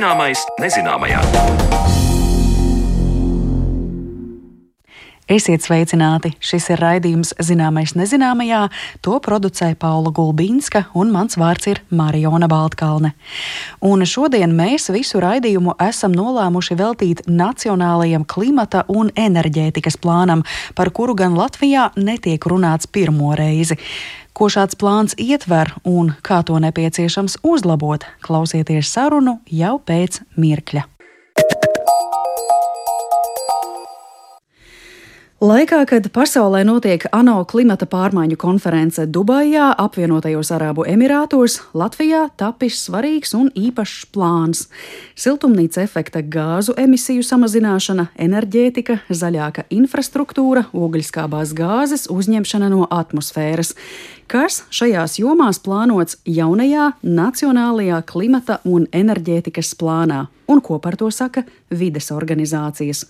Zināmais nezināmajā. Esiet sveicināti! Šis ir raidījums Zināmais nezināmajā. To producēja Paula Gulbīnska un mans vārds ir Mariona Baltkalne. Un šodien mēs visu raidījumu esam nolēmuši veltīt Nacionālajam klimata un enerģētikas plānam, par kuru gan Latvijā netiek runāts pirmo reizi. Ko šāds plāns ietver un kā to nepieciešams uzlabot, klausieties sarunu jau pēc mirkļa. Laikā, kad pasaulē notiek ANO klimata pārmaiņu konference Dubajā, apvienotajos Arābu Emirātos, Latvijā tapis svarīgs un īpašs plāns - siltumnīca efekta gāzu emisiju samazināšana, enerģētika, zaļāka infrastruktūra, ogļskābās gāzes uzņemšana no atmosfēras, kas šajās jomās plānots jaunajā Nacionālajā klimata un enerģētikas plānā, un ko par to saka vides organizācijas.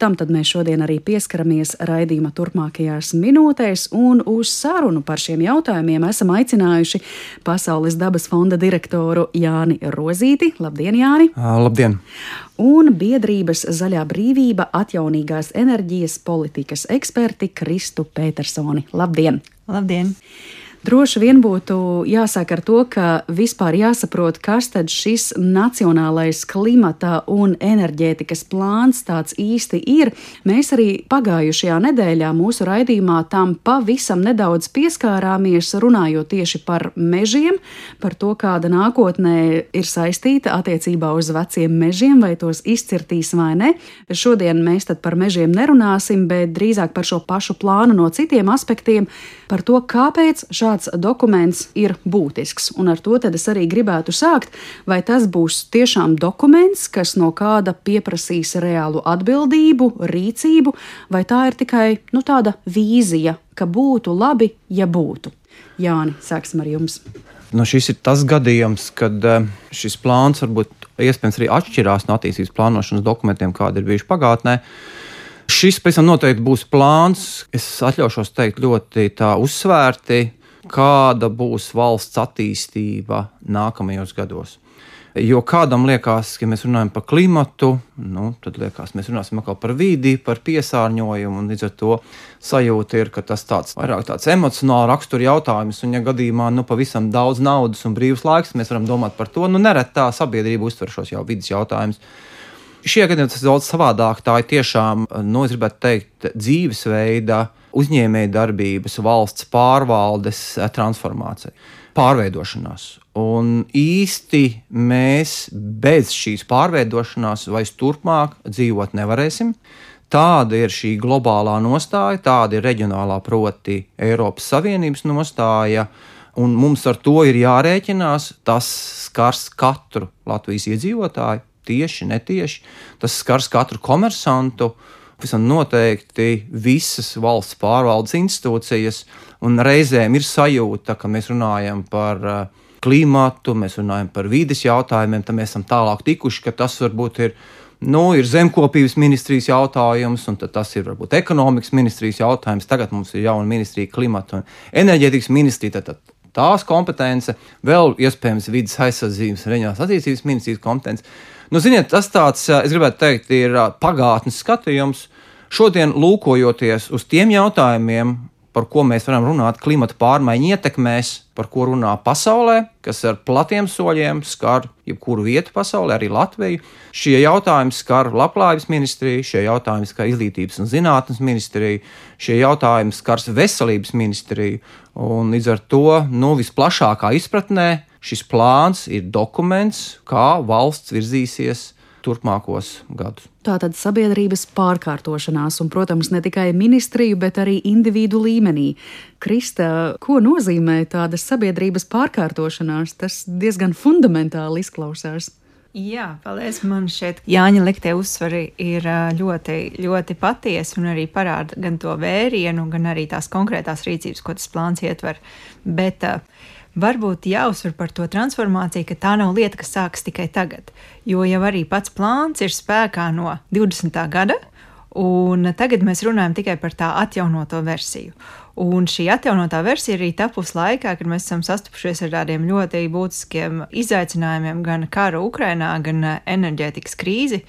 Tam tad mēs šodien arī pieskaramies raidījuma turpmākajās minūtēs, un uz sarunu par šiem jautājumiem esam aicinājuši Pasaules dabas fonda direktoru Jāni Rozīti. Labdien, Jāni! Labdien! Un biedrības Zaļā brīvība atjaunīgās enerģijas politikas eksperti Kristu Petersoni. Labdien! Labdien! Droši vien būtu jāsāk ar to, ka vispār jāsaprot, kas tad šis nacionālais klimata un enerģētikas plāns tāds īsti ir. Mēs arī pagājušajā nedēļā mūsu raidījumā tam pavisam nedaudz pieskārāmies, runājot tieši par mežiem, par to, kāda nākotnē ir saistīta attiecībā uz veciem mežiem, vai tos izcirtīs vai ne. Šodien mēs tad par mežiem nerunāsim, bet drīzāk par šo pašu plānu no citiem aspektiem, par to, kāpēc šādi šāds dokuments ir būtisks. Un ar to es arī gribētu sākt, vai tas būs tiešām dokuments, kas no kāda pieprasīs reālu atbildību, rīcību, vai tā ir tikai nu, tāda vīzija, ka būtu labi, ja būtu. Jāni, sāksim ar jums. Nu, šis ir tas gadījums, kad eh, šis plāns varbūt iespējams arī atšķirās no attīstības plānošanas dokumentiem, kādi ir bijuši pagātnē. Šis pēc tam noteikti būs plāns, es atļaušos teikt, ļoti uzsvērti kāda būs valsts attīstība nākamajos gados. Jo kādam liekas, ka mēs runājam par klimatu, nu, tad liekas, mēs runāsim par vidi, par piesārņojumu. Līdz ar to sajūta ir, ka tas tāds vairāk tāds emocionāls rakstura jautājums. Un, ja gadījumā nu, pavisam daudz naudas un brīvs laiks, mēs varam domāt par to, nu, nereti tā sabiedrība uztver šos jau vidas jautājumus. Šie gadījumi tas ir daudz savādāk. Tā ir tiešām, nu, es gribētu teikt, dzīvesveida uzņēmēja darbības, valsts pārvaldes eh, transformācija, pārveidošanās. Un īsti mēs bez šīs pārveidošanās vairs turpmāk dzīvot nevarēsim. Tāda ir šī globālā nostāja, tāda ir reģionālā, proti, Eiropas Savienības nostāja. Un mums ar to ir jārēķinās. Tas skars katru Latvijas iedzīvotāju, tieši, netieši. Tas skars katru komersantu, uh, Visam noteikti visas valsts pārvaldes institūcijas, un reizēm ir sajūta, ka mēs runājam par uh, klimatu, mēs runājam par vides jautājumiem, tad mēs esam tālāk tikuši, ka tas varbūt ir. Nu, ir zemkopības ministrijas jautājums, un tas ir varbūt ekonomikas ministrijas jautājums. Tagad mums ir jauna ministrija, klimata un enerģētikas ministrija. Tad, tad tās kompetence, vēl iespējams vidas aizsardzības un reģionālās attīstības ministrijas kompetence. Nu, ziniet, tas tāds, es gribētu teikt, ir pagātnes skatījums. Šodien, lūkojoties uz tiem jautājumiem, par ko mēs varam runāt, klimata pārmaiņu ietekmēs, par ko runā pasaulē, kas ar platiem soļiem skar jebkuru vietu pasaulē, arī Latviju. Šie jautājumi skar Labklājības ministriju, šie jautājumi skar Izglītības un zinātnes ministriju, šie jautājumi skars Veselības ministriju. Un līdz ar to nu, visplašākā izpratnē šis plāns ir dokuments, kā valsts virzīsies turpmākos gadus. Tātad sabiedrības pārkārtošanās, un, protams, ne tikai ministriju, bet arī individu līmenī. Krista, ko nozīmē tāda sabiedrības pārkārtošanās? Tas diezgan fundamentāli izklausās. Jā, paldies. Man šeit Jāņa liktie uzsvari ir ļoti, ļoti patiesi un arī parāda gan to vērienu, gan arī tās konkrētās rīcības, ko tas plāns ietver. Bet uh, varbūt jāuzsver par to transformāciju, ka tā nav lieta, kas sākas tikai tagad. Jo jau arī pats plāns ir spēkā no 20. gada, un tagad mēs runājam tikai par tā atjaunoto versiju. Un šī atjaunotā versija arī tapusi laikā, kad mēs esam sastapušies ar tādiem ļoti būtiskiem izaicinājumiem, gan kara Ukrainā, gan enerģētikas krīzi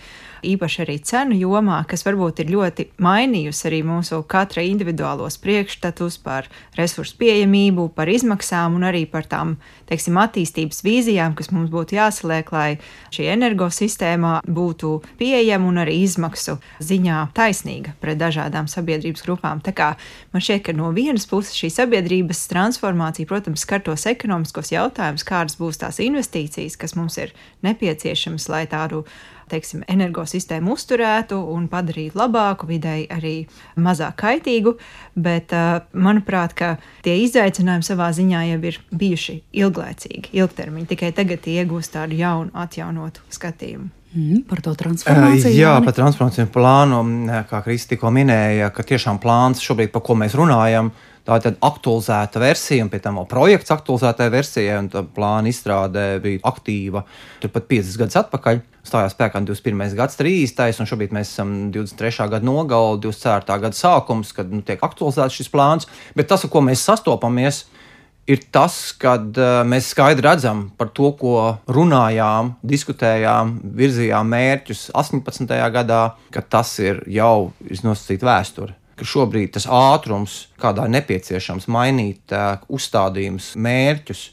īpaši arī cenu jomā, kas varbūt ir ļoti mainījusi arī mūsu katra individuālos priekšstatus par resursu pieejamību, par izmaksām un arī par tām, teiksim, attīstības vīzijām, kas mums būtu jāsaliek, lai šī energosistēma būtu pieejama un arī izmaksu ziņā taisnīga pret dažādām sabiedrības grupām. Tā kā man šķiet, ka no vienas puses šī sabiedrības transformācija, protams, skar tos ekonomiskos jautājumus, kādas būs tās investīcijas, kas mums ir nepieciešamas, lai tādu teiksim, energosistēmu uzturētu un padarītu labāku, videi arī mazāk kaitīgu. Bet, manuprāt, tie izaicinājumi savā ziņā jau ir bijuši ilglaicīgi, ilgtermiņi. Tikai tagad tie iegūst tādu jaunu, atjaunotu skatījumu. Mm, par to transformāciju. Jā, par transformāciju plānu, kā Kristi tikko minēja, ka tiešām plāns šobrīd, par ko mēs runājam, ir Tā ir aktualizēta versija, un pie tam vēl projekts aktualizētai versijai, un tā plāna izstrāde bija aktīva turpat 50 gadus atpakaļ. Stājās spēkā 21. gads, 30. un šobrīd mēs esam 23. gada nogala, 24. gada sākums, kad nu, tiek aktualizēts šis plāns. Bet tas, ar ko mēs sastopamies, ir tas, kad uh, mēs skaidri redzam par to, ko runājām, diskutējām, virzījām mērķus 18. gadā, ka tas ir jau iznosacīta vēsture ka šobrīd tas ātrums, kādā ir nepieciešams mainīt uzstādījumus, mērķus,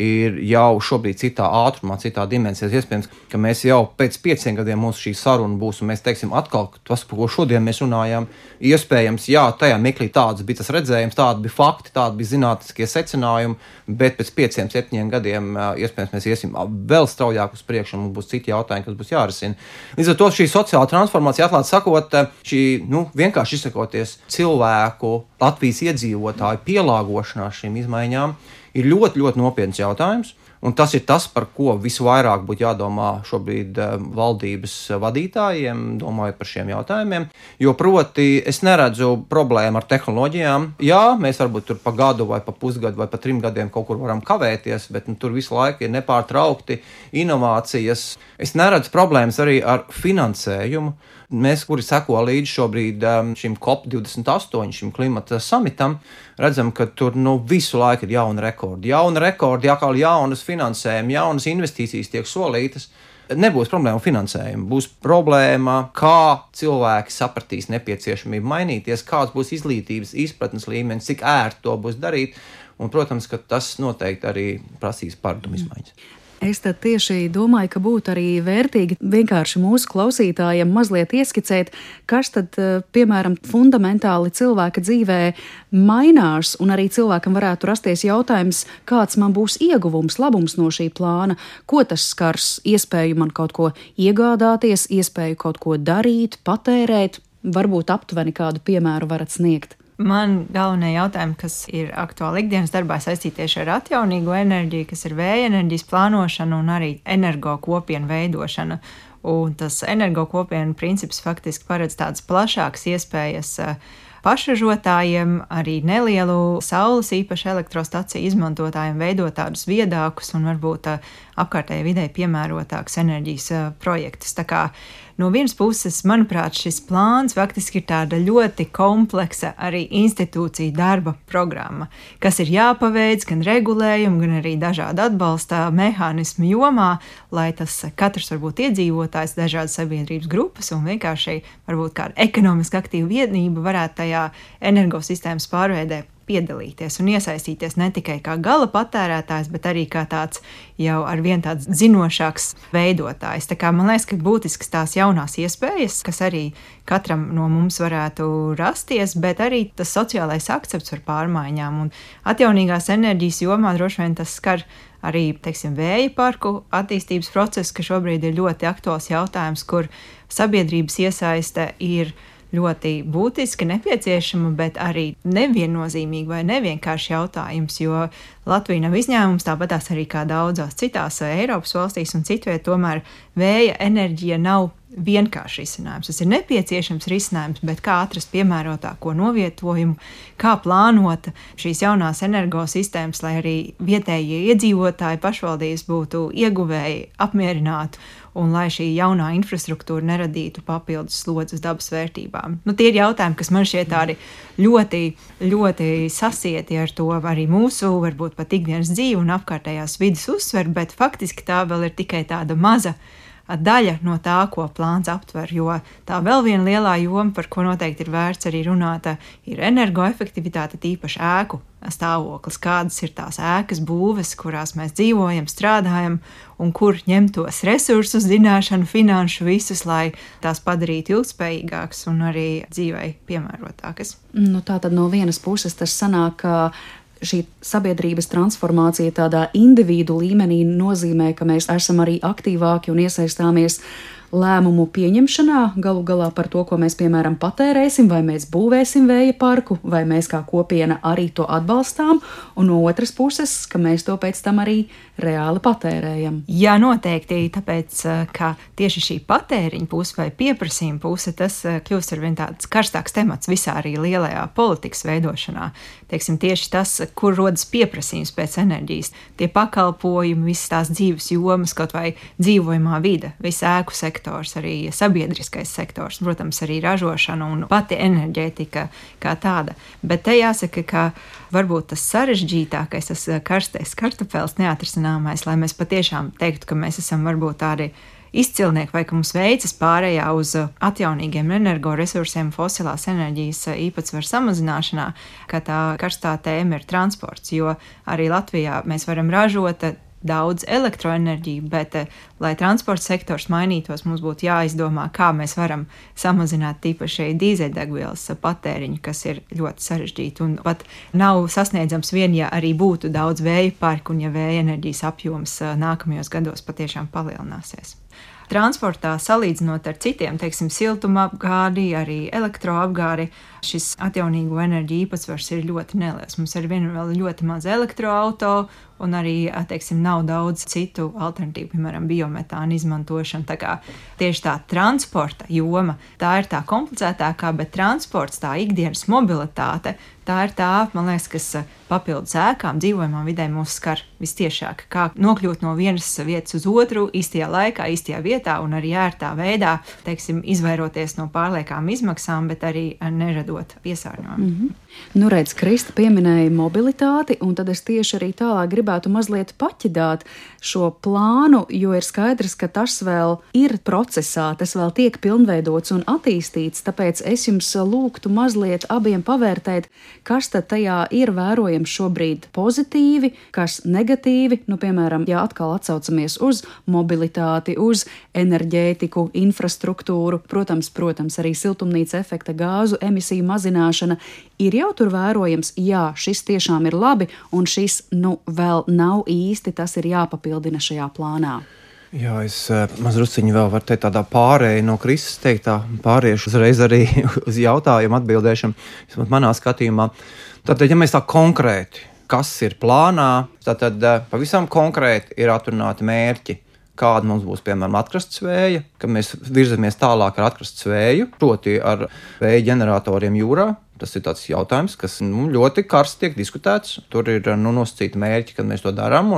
ir jau šobrīd citā ātrumā, citā dimensijā. Iespējams, ka mēs jau pēc pieciem gadiem mūsu šī saruna būs, un mēs teiksim, atkal tas, par ko šodien mēs runājam, iespējams, jā, tajā mirklī tāds bija tas redzējums, tādi bija fakti, tādi bija zinātniskie secinājumi, bet pēc pieciem, septiņiem gadiem iespējams mēs iesim vēl straujāk uz priekšu, un mums būs citi jautājumi, kas būs jārisina. Līdz ar to šī sociālā transformācija, atklāti sakot, šī nu, vienkārši izsakoties cilvēku, Latvijas iedzīvotāju pielāgošanās šīm izmaiņām ir ļoti, ļoti nopietns jautājums. Un tas ir tas, par ko visvairāk būtu jādomā šobrīd eh, valdības vadītājiem, domājot par šiem jautājumiem. Jo, proti, es neredzu problēmu ar tehnoloģijām. Jā, mēs varbūt tur pa gadu, vai pa pusgadu, vai pa trim gadiem kaut kur varam kavēties, bet nu, tur visu laiku ir nepārtraukti inovācijas. Es neredzu problēmas arī ar finansējumu. Mēs, kuri seko līdzi šobrīd um, šim COP28, šim klimata samitam, redzam, ka tur nu, visu laiku ir jauni rekordi. Jauni rekordi, atkal jaunas finansējumi, jaunas investīcijas tiek solītas. Nebūs problēma ar finansējumu, būs problēma, kā cilvēki sapratīs nepieciešamību mainīties, kāds būs izglītības izpratnes līmenis, cik ērti to būs darīt. Un, protams, ka tas noteikti arī prasīs paradumu izmaiņas. Es tieši domāju, ka būtu arī vērtīgi vienkārši mūsu klausītājiem mazliet ieskicēt, kas tad, eh, piemēram, fundamentāli cilvēka dzīvē mainās, un arī cilvēkam varētu rasties jautājums, kāds man būs ieguvums, labums no šī plāna, ko tas skars, iespēju man kaut ko iegādāties, iespēju kaut ko darīt, patērēt, varbūt aptuveni kādu piemēru varat sniegt. Man galvenie jautājumi, kas ir aktuāli ikdienas darbā saistīti tieši ar atjaunīgo enerģiju, kas ir vēja enerģijas plānošana un arī energo kopienu veidošana. Un tas energo kopienu princips faktiski paredz tādas plašākas iespējas uh, pašražotājiem, arī nelielu saules īpaši elektrostaciju izmantotājiem veidot tādus viedākus un varbūt apkārtējai videi piemērotākus enerģijas projektus. Tā kā no vienas puses, manuprāt, šis plāns faktiski ir tāda ļoti kompleksa arī institūcija darba programma, kas ir jāpaveic gan regulējumu, gan arī dažādu atbalsta mehānismu jomā, lai tas katrs varbūt iedzīvotājs, dažādas sabiedrības grupas un vienkārši varbūt kāda ekonomiski aktīva vienība varētu tajā energosistēmas pārveidē piedalīties un iesaistīties ne tikai kā gala patērētājs, bet arī kā tāds jau ar vien tāds zinošāks veidotājs. Tā kā man liekas, ka būtisks tās jaunās iespējas, kas arī katram no mums varētu rasties, bet arī tas sociālais akcepts par pārmaiņām un atjaunīgās enerģijas jomā droši vien tas skar arī teiksim, vēja parku attīstības procesu, ka šobrīd ir ļoti aktuāls jautājums, kur sabiedrības iesaiste ir ļoti būtiski, nepieciešama, bet arī neviennozīmīga vai nevienkārši jautājums, jo Latvija nav izņēmums, tāpat arī kā daudzās citās Eiropas valstīs un citviet, tomēr vēja enerģija nav vienkāršs risinājums. Tas ir nepieciešams risinājums, bet kā atrast piemērotāko novietojumu, kā plānot šīs jaunās energosistēmas, lai arī vietējie iedzīvotāji pašvaldības būtu ieguvēji, apmierināti un lai šī jaunā infrastruktūra neradītu papildus slodzi uz dabas vērtībām. Nu, tie ir jautājumi, kas man šķiet tādi ļoti, ļoti sasieti ar to arī mūsu, varbūt pat ikdienas dzīvi un apkārtējās vidas uzsver, bet faktiski tā vēl ir tikai tāda maza daļa no tā, ko plāns aptver. Jo tā vēl viena lielā joma, par ko noteikti ir vērts arī runāt, ir energoefektivitāte, tīpaši ēku stāvoklis, kādas ir tās ēkas būves, kurās mēs dzīvojam, strādājam, un kur ņemt tos resursus, zināšanu, finanšu visus, lai tās padarītu ilgspējīgākas un arī dzīvei piemērotākas. Nu, tā tad no vienas puses tas sanāk, šī sabiedrības transformācija tādā individu līmenī nozīmē, ka mēs esam arī aktīvāki un iesaistāmies lēmumu pieņemšanā, galu galā par to, ko mēs, piemēram, patērēsim, vai mēs būvēsim vēja parku, vai mēs kā kopiena arī to atbalstām, un no otras puses, ka mēs to pēc tam arī reāli patērējam. Jā, noteikti, tāpēc, eh, ka tieši šī patēriņa puse vai pieprasījuma puse, tas eh, kļūst ar vien tāds karstāks temats visā arī lielajā politikas veidošanā. Teiksim, tieši tas, kur rodas pieprasījums pēc enerģijas, tie pakalpojumi, visas tās dzīves jomas, kaut vai dzīvojamā vide, visa ēku sektors, arī sabiedriskais sektors, protams, arī ražošana un pati enerģētika kā tāda. Bet te jāsaka, ka varbūt tas sarežģītākais, tas karstais kartupēlis neatrisināmais, lai mēs patiešām teiktu, ka mēs esam varbūt tādi izcilnieki, vai ka mums veicas pārējā uz atjaunīgiem energoresursiem, fosilās enerģijas īpatsvaru samazināšanā, ka tā karstā tēma ir transports. Jo arī Latvijā mēs varam ražot daudz elektroenerģiju, bet, lai transporta sektors mainītos, mums būtu jāizdomā, kā mēs varam samazināt tīpaši dīzeļdegvielas patēriņu, kas ir ļoti sarežģīti un pat nav sasniedzams vien, ja arī būtu daudz vēja parku un ja vēja enerģijas apjoms nākamajos gados patiešām palielināsies transportā, salīdzinot ar citiem, teiksim, siltumapgādi, arī elektroapgādi, šis atjaunīgo enerģiju īpatsvars ir ļoti neliels. Mums ar vienu vēl ļoti maz elektroautorātu, un arī, teiksim, nav daudz citu alternatīvu, piemēram, biometāna izmantošana. Tā kā tieši tā transporta joma, tā ir tā komplicētākā, bet transports, tā ikdienas mobilitāte, tā ir tā, man liekas, kas papildus ēkām, dzīvojamām vidē mūs skar vistiešāk. Kā nokļūt no vienas vietas uz otru īstajā laikā, īstajā vietā un arī ērtā veidā, teiksim, izvairoties no pārliekām izmaksām, bet arī neradot piesārņojumu. Mm -hmm. Nu, redz, Krista pieminēja mobilitāti, un tad es tieši arī tālāk gribētu mazliet paķidāt šo plānu, jo ir skaidrs, ka tas vēl ir procesā, tas vēl tiek pilnveidots un attīstīts, tāpēc es jums lūgtu mazliet abiem pavērtēt, kas tad tajā ir vērojams šobrīd pozitīvi, kas negatīvi, nu, piemēram, ja atkal atsaucamies uz mobilitāti, uz enerģētiku, infrastruktūru, protams, protams, arī siltumnīca efekta gāzu emisiju mazināšana ir jau tur vērojams, jā, šis tiešām ir labi, un šis nu vēl nav īsti, tas ir jāpapildina šajā plānā. Jā, es eh, mazliet vēl varu teikt, tādā pārējā no Kristus teiktā, pāriešu uzreiz arī uz jautājumu atbildēšanu. Manā skatījumā, tad, ja mēs tā konkrēti, kas ir plānā, tad, tad eh, pavisam konkrēti ir atrunāti mērķi. Kāda mums būs, piemēram, atkrastes vēja, kad mēs virzamies tālāk ar atkrastes vēju, proti, ar vēja ģeneratoriem jūrā, Tas ir tāds jautājums, kas nu, ļoti karsti tiek diskutēts. Tur ir nu, nosacīti mērķi, kad mēs to darām.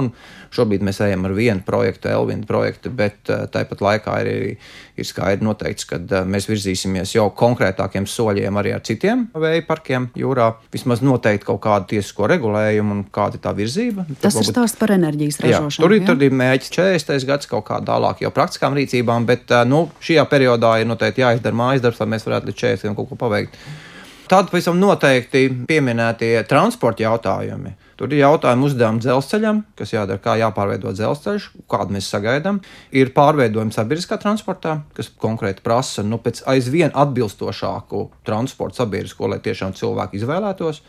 Šobrīd mēs ejam ar vienu projektu, Elvinu projektu, bet uh, tāpat laikā ir, ir skaidri noteikts, ka uh, mēs virzīsimies jau konkrētākiem soļiem arī ar citiem vēja parkiem jūrā. Vismaz noteikti kaut kādu tiesisko regulējumu un kāda ir tā virzība. Tas tur ir stāsts par enerģijas ražošanu. Jā, tur, ir, tur ir mērķis 40. gads kaut kā tālāk jau praktiskām rīcībām, bet uh, nu, šajā periodā ir noteikti jāizdara mājas darbs, lai mēs varētu līdz 40. kaut ko paveikt. Tad pavisam noteikti pieminētie transporta jautājumi. Tur ir jautājumi uzdevumi dzelzceļam, kas jādara, kā jāpārveido dzelzceļš, kādu mēs sagaidām. Ir pārveidojumi sabiedriskā transportā, kas konkrēti prasa nu, pēc aizvien atbilstošāku transportu sabiedrisko, lai tiešām cilvēki izvēlētos.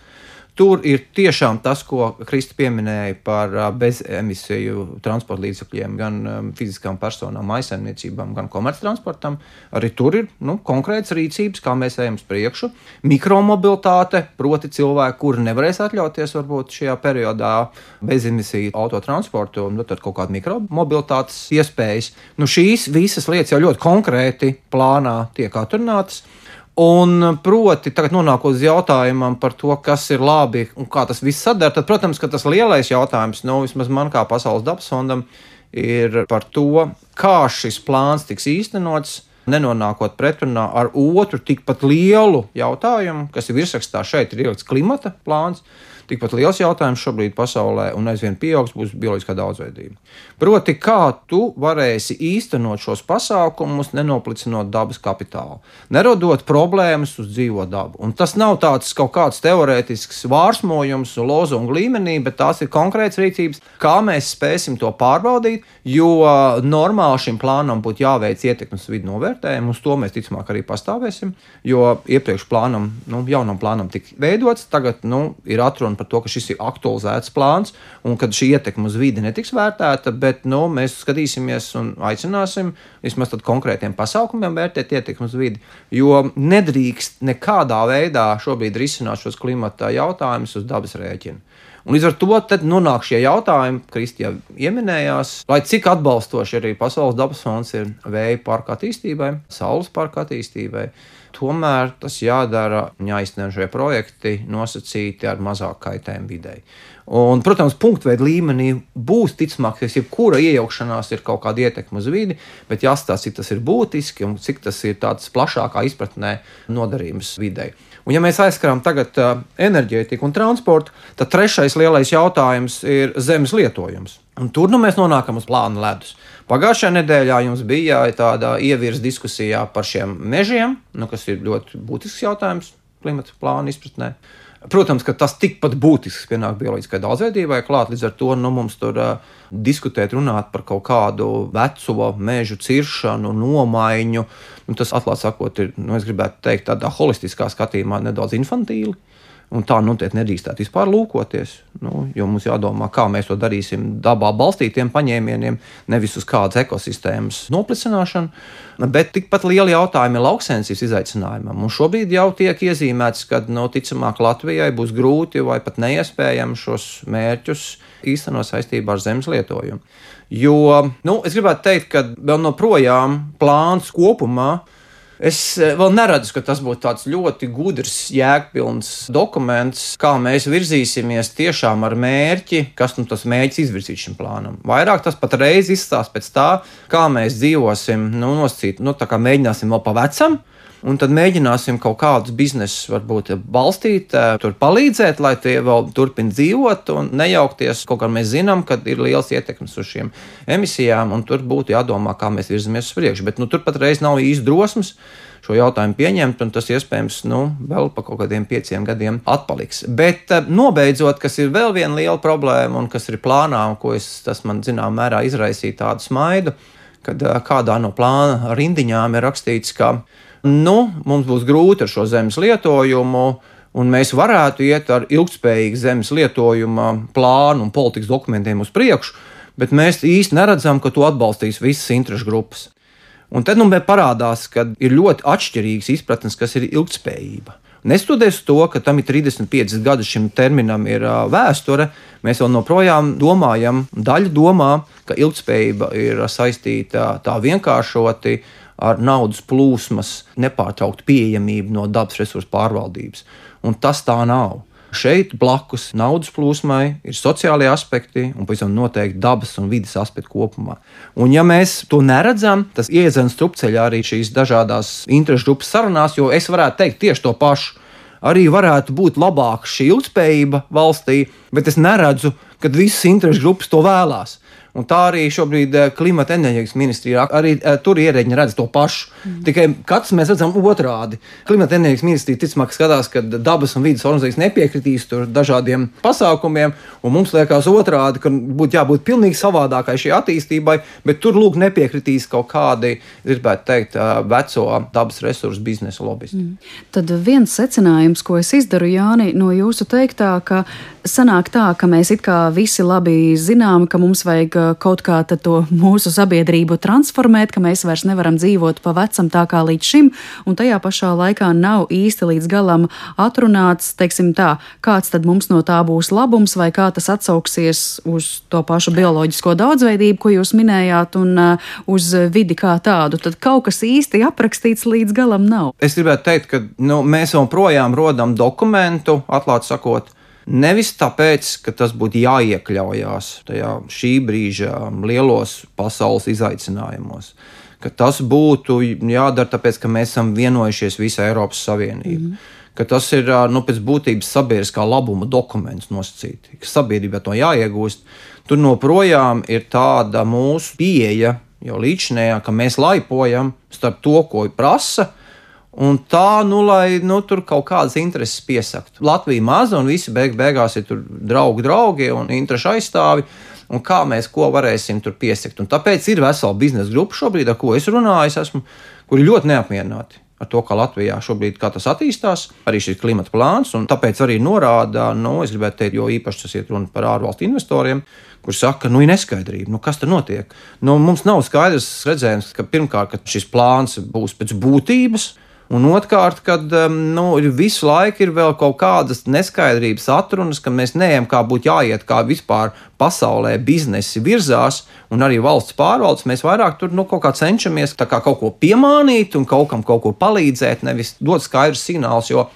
Tur ir tiešām tas, ko Krista pieminēja par bezemisiju transporta līdzekļiem, gan fiziskām personām, maisaimniecībām, gan komerctransportam. Arī tur ir nu, konkrēts rīcības, kā mēs ejam uz priekšu. Mikromobilitāte, proti, cilvēki, kuri nevarēs atļauties varbūt šajā periodā bezemisiju autotransportu, nu, tad kaut kāda mikromobilitātes iespējas. Nu, šīs visas lietas jau ļoti konkrēti plānā tiek atrunātas. Un proti, tagad nonākot uz jautājumam par to, kas ir labi un kā tas viss sadara, tad, protams, tas lielais jautājums, nu, vismaz man kā Pasaules dabas fondam, ir par to, kā šis plāns tiks īstenots, nenonākot pretrunā ar otru tikpat lielu jautājumu, kas ir virsrakstā šeit, ir ielikts klimata plāns tikpat liels jautājums šobrīd pasaulē, un aizvien pieaugs, būs bioloģiskā daudzveidība. Proti, kā tu varēsi īstenot šos pasākumus, nenoplicinot dabas kapitālu, nerodot problēmas uz dzīvo dabu. Un tas nav tāds kaut kāds teorētisks vārsmojums lozungu līmenī, bet tās ir konkrēts rīcības, kā mēs spēsim to pārbaudīt, jo normāli šim plānam būtu jāveic ietekmes vidu novērtējumu, uz to mēs ticamāk arī pastāvēsim, jo iepriekš plānam, nu, jaunam plānam tika veidots, tagad nu, ir atruna par to, ka šis ir aktualizēts plāns un ka šī ietekme uz vidi netiks vērtēta, bet nu, mēs skatīsimies un aicināsim vismaz konkrētiem pasākumiem vērtēt ietekmi uz vidi. Jo nedrīkst nekādā veidā šobrīd risināt šos klimata jautājumus uz dabas rēķina. Un līdz ar to nonāk šie jautājumi, Kristija pieminējās, lai cik atbalstoši arī Pasaules dabas fonds ir vēja parka attīstībai, saules parka attīstībai tomēr tas jādara, jāizsniedz šie projekti nosacīti ar mazāk kaitējumu videi. Un, protams, punktveida līmenī būs ticamāk, ka jebkura iejaukšanās ir kaut kāda ietekme uz vidi, bet jāstāsta, cik tas ir būtiski un cik tas ir tāds plašākā izpratnē nodarījums videi. Un, ja mēs aizskarām tagad uh, enerģētiku un transportu, tad trešais lielais jautājums ir zemes lietojums. Un tur nu mēs nonākam uz plāna ledus. Pagājušajā nedēļā jums bija tāda ievirza diskusijā par šiem mežiem, nu, kas ir ļoti būtisks jautājums klimata plāna izpratnē. Protams, ka tas tikpat būtisks pienāk bioloģiskai daudzveidībai klāt, līdz ar to nu, mums tur uh, diskutēt, runāt par kaut kādu veco mežu ciršanu, nomaiņu. Nu, tas, atklāti sakot, ir, nu, es gribētu teikt, tādā holistiskā skatījumā nedaudz infantīli. Un tā noteikti nedrīkstētu vispār lūkoties. Nu, jo mums jādomā, kā mēs to darīsim dabā balstītiem paņēmieniem, nevis uz kādas ekosistēmas noplicināšanu. Bet tikpat liela jautājuma ir lauksēmniecības izaicinājumam. Un šobrīd jau tiek iezīmēts, ka no nu, ticamāk Latvijai būs grūti vai pat neiespējami šos mērķus īstenot saistībā ar zemes lietojumu. Jo nu, es gribētu teikt, ka vēl joprojām plāns kopumā Es eh, vēl neredzu, ka tas būtu tāds ļoti gudrs, jēgpilns dokuments, kā mēs virzīsimies tiešām ar mērķi, kas nu tas mērķis izvirzīt šim plānam. Vairāk tas pat reiz izstāsta pēc tā, kā mēs dzīvosim, nu, nosacīt, nu, tā kā mēģināsim vēl pa vecam un tad mēģināsim kaut kādus biznesus varbūt balstīt, eh, tur palīdzēt, lai tie vēl turpina dzīvot un nejaukties. Kaut kā mēs zinām, ka ir liels ietekmes uz šīm emisijām, un tur būtu jādomā, kā mēs virzamies uz priekšu. Bet nu, tur patreiz nav īsti drosmes šo jautājumu pieņemt, un tas iespējams nu, vēl pa kaut kādiem pieciem gadiem atpaliks. Bet eh, nobeidzot, kas ir vēl viena liela problēma, un kas ir plānā, un ko es, tas man zināmā mērā izraisīja tādu smaidu, kad eh, kādā no plāna rindiņām ir rakstīts, ka nu, mums būs grūti ar šo zemes lietojumu. Un mēs varētu iet ar ilgspējīgu zemes lietojuma plānu un politikas dokumentiem uz priekšu, bet mēs īsti neredzam, ka to atbalstīs visas interešu grupas. Un tad nu parādās, ka ir ļoti atšķirīgas izpratnes, kas ir ilgspējība. Neskatoties to, ka tam ir 35 gadi šim terminam ir vēsture, mēs vēl joprojām domājam, daļa domā, ka ilgspējība ir saistīta tā vienkāršoti ar naudas plūsmas nepārtrauktu pieejamību no dabas resursu pārvaldības. Un tas tā nav. Šeit blakus naudas plūsmai ir sociālie aspekti un pavisam noteikti dabas un vidas aspekti kopumā. Un, ja mēs to neredzam, tas iedzen strupceļā arī šīs dažādas interešu grupas sarunās, jo es varētu teikt tieši to pašu. Arī varētu būt labāka šī ilgspējība valstī, bet es neredzu, ka visas interešu grupas to vēlās. Un tā arī šobrīd eh, klimata enerģijas ministrijā arī eh, tur ierēģi redz to pašu. Mm. Tikai katrs mēs redzam otrādi. Klimata enerģijas ministrija ticamāk skatās, ka dabas un vidas organizācijas nepiekritīs dažādiem pasākumiem, un mums liekas otrādi, ka būtu jābūt pilnīgi savādākai šī attīstībai, bet tur lūk nepiekritīs kaut kādi, gribētu teikt, eh, veco dabas resursu biznesa lobbyisti. Mm. Tad viens secinājums, ko es izdaru, Jāni, no jūsu teiktā, ka sanāk tā, ka mēs it kā visi labi zinām, ka mums vajag kaut kā to mūsu sabiedrību transformēt, ka mēs vairs nevaram dzīvot pa vecam tā kā līdz šim, un tajā pašā laikā nav īsti līdz galam atrunāts, teiksim tā, kāds tad mums no tā būs labums, vai kā tas atsauksies uz to pašu bioloģisko daudzveidību, ko jūs minējāt, un uh, uz vidi kā tādu. Tad kaut kas īsti aprakstīts līdz galam nav. Es gribētu teikt, ka nu, mēs joprojām rodam dokumentu, atklāti sakot, Nevis tāpēc, ka tas būtu jāiekļaujās tajā šī brīža lielos pasaules izaicinājumos, ka tas būtu jādara tāpēc, ka mēs esam vienojušies visa Eiropas Savienība. Mm ka tas ir nu, pēc būtības sabiedriskā labuma dokuments nosacīti, ka sabiedrībai to jāiegūst. Tur joprojām ir tāda mūsu pieeja, jau līdzinējā, ka mēs laipojam starp to, ko prasa. Un tā, nu, lai nu, tur kaut kādas intereses piesaktu. Latvija maza un visi beig beigās ir draugi, draugi un interešu aizstāvi. Un kā mēs ko varēsim tur piesakt. Un tāpēc ir vesela biznesa grupa šobrīd, ar ko es runāju, es esmu, kuri ļoti neapmierināti ar to, kā Latvijā šobrīd tas attīstās, arī šis klimata plāns. Tāpēc arī norāda, nu, es gribētu teikt, jo īpaši tas ir runa par ārvalstu investoriem, kur saka, nu, ir neskaidrība, nu, kas tur notiek. Nu, mums nav skaidrs redzējums, ka pirmkārt, ka šis plāns būs pēc būtības. Un otrkārt, kad um, nu, visu laiku ir vēl kaut kādas neskaidrības, atrunas, ka mēs neejam, kā būtu jāiet, kā vispār pasaulē biznesi virzās, un arī valsts pārvaldes. Mēs vairāk tur nu, kaut kā cenšamies kā kaut ko piemānīt un kaut kam kaut ko palīdzēt, nevis dot skaidrs signāls. Jo,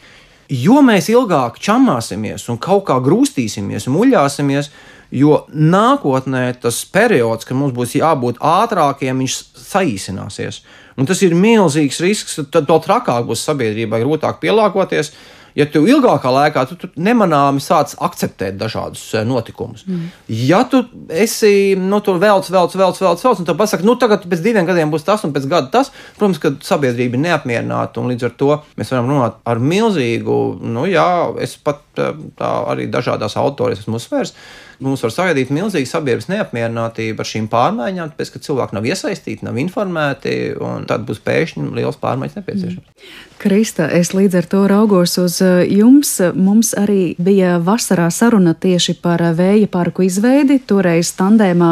jo mēs ilgāk čamāsimies un kaut kā grūstīsimies muļāsimies, Jo nākotnē tas periods, kad mums būs jābūt ātrākiem, viņš saīsināsies. Un tas ir milzīgs risks, tad to trakāk būs sabiedrībai grūtāk pielāgoties ja tu ilgākā laikā tu, tu nemanāmi sāc akceptēt dažādus eh, notikumus. Mm. Ja tu esi nu, tur velc, velc, velc, velc, velc un tu pasaki, nu tagad pēc diviem gadiem būs tas un pēc gada tas, protams, ka sabiedrība ir neapmierināta un līdz ar to mēs varam runāt ar milzīgu, nu jā, es pat eh, tā arī dažādās autorijas esmu uzsvērs. Mums var sagaidīt milzīgu sabiedrības neapmierinātību ar šīm pārmaiņām, tāpēc, ka cilvēki nav iesaistīti, nav informēti, un tad būs pēkšņi liels pārmaiņas nepieciešams. Mm. Krista, es līdz ar to raugos uz eh, jums. Mums arī bija vasarā saruna tieši par eh, vēja parku izveidi. Toreiz tandēmā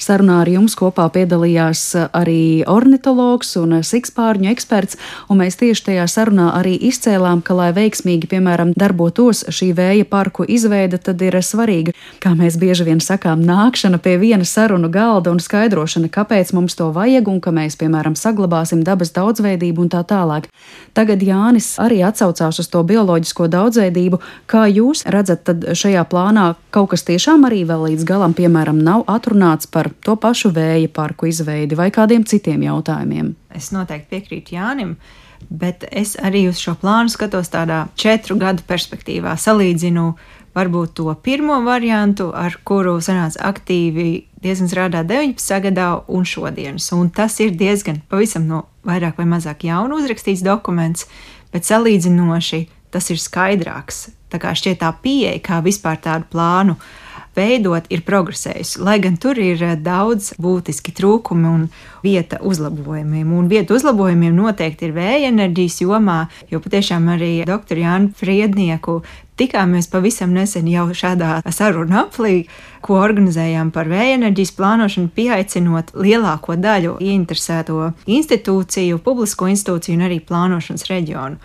sarunā ar jums kopā piedalījās eh, arī ornitologs un sikspārņu eksperts, un mēs tieši tajā sarunā arī izcēlām, ka, lai veiksmīgi, piemēram, darbotos šī vēja parku izveide, tad ir svarīga, kā mēs bieži vien sakām, nākšana pie viena sarunu galda un skaidrošana, kāpēc mums to vajag un ka mēs, piemēram, saglabāsim dabas daudzveidību un tā tālāk. Tagad Tagad Jānis arī atsaucās uz to bioloģisko daudzveidību. Kā jūs redzat, tad šajā plānā kaut kas tiešām arī vēl līdz galam, piemēram, nav atrunāts par to pašu vēja parku izveidi vai kādiem citiem jautājumiem? Es noteikti piekrītu Jānim. Bet es arī uz šo plānu skatos tādā četru gadu perspektīvā. Salīdzinu varbūt to pirmo variantu, ar kuru sanāca aktīvi diezgan strādāt 19. gadā un šodienas. Un tas ir diezgan pavisam no vairāk vai mazāk jaunu uzrakstīts dokuments, bet salīdzinoši tas ir skaidrāks. Tā kā šķiet tā pieeja, kā vispār tādu plānu veidot, ir progresējusi. Lai gan tur ir eh, daudz būtiski trūkumi un vieta uzlabojumiem. Un vieta uzlabojumiem noteikti ir vēja enerģijas jomā, jo patiešām arī dr. Jānu Friednieku tikāmies pavisam nesen jau šādā sarunu aplī, ko organizējām par vēja enerģijas plānošanu, pieaicinot lielāko daļu ieinteresēto institūciju, publisko institūciju un arī plānošanas reģionu.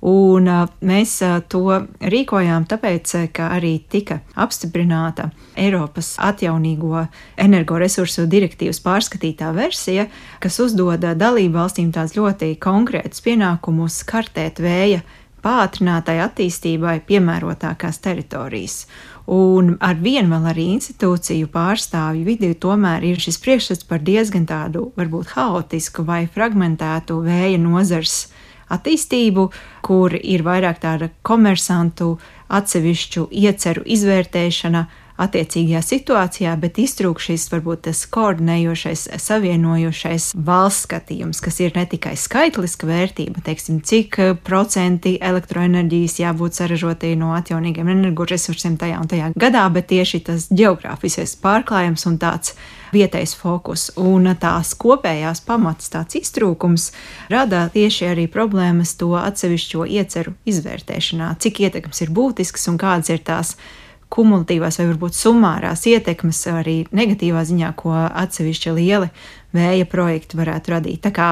Un mēs to rīkojām tāpēc, ka arī tika apstiprināta Eiropas atjaunīgo energoresursu direktīvas pārskatītā versija, kas uzdod dalību valstīm tādus ļoti konkrētus pienākumus kartēt vēja pātrinātai attīstībai piemērotākās teritorijas. Un ar vienu vēl arī institūciju pārstāvju vidū tomēr ir šis priekšstats par diezgan tādu varbūt haotisku vai fragmentētu vēja nozars attīstību, kur ir vairāk tāda komersantu atsevišķu ieceru izvērtēšana, attiecīgajā situācijā, bet iztrūk šis varbūt tas koordinējošais, savienojošais valsts skatījums, kas ir ne tikai skaitliska vērtība, teiksim, cik procenti elektroenerģijas jābūt saražotai no atjaunīgiem energoresursiem tajā un tajā gadā, bet tieši tas geogrāfiskais pārklājums un tāds vietējs fokus un tās kopējās pamats, tāds iztrūkums rada tieši arī problēmas to atsevišķo ieceru izvērtēšanā, cik ietekmes ir būtisks un kādas ir tās kumulatīvās vai varbūt summārās ietekmes arī negatīvā ziņā, ko atsevišķi lieli vēja projekti varētu radīt. Tā kā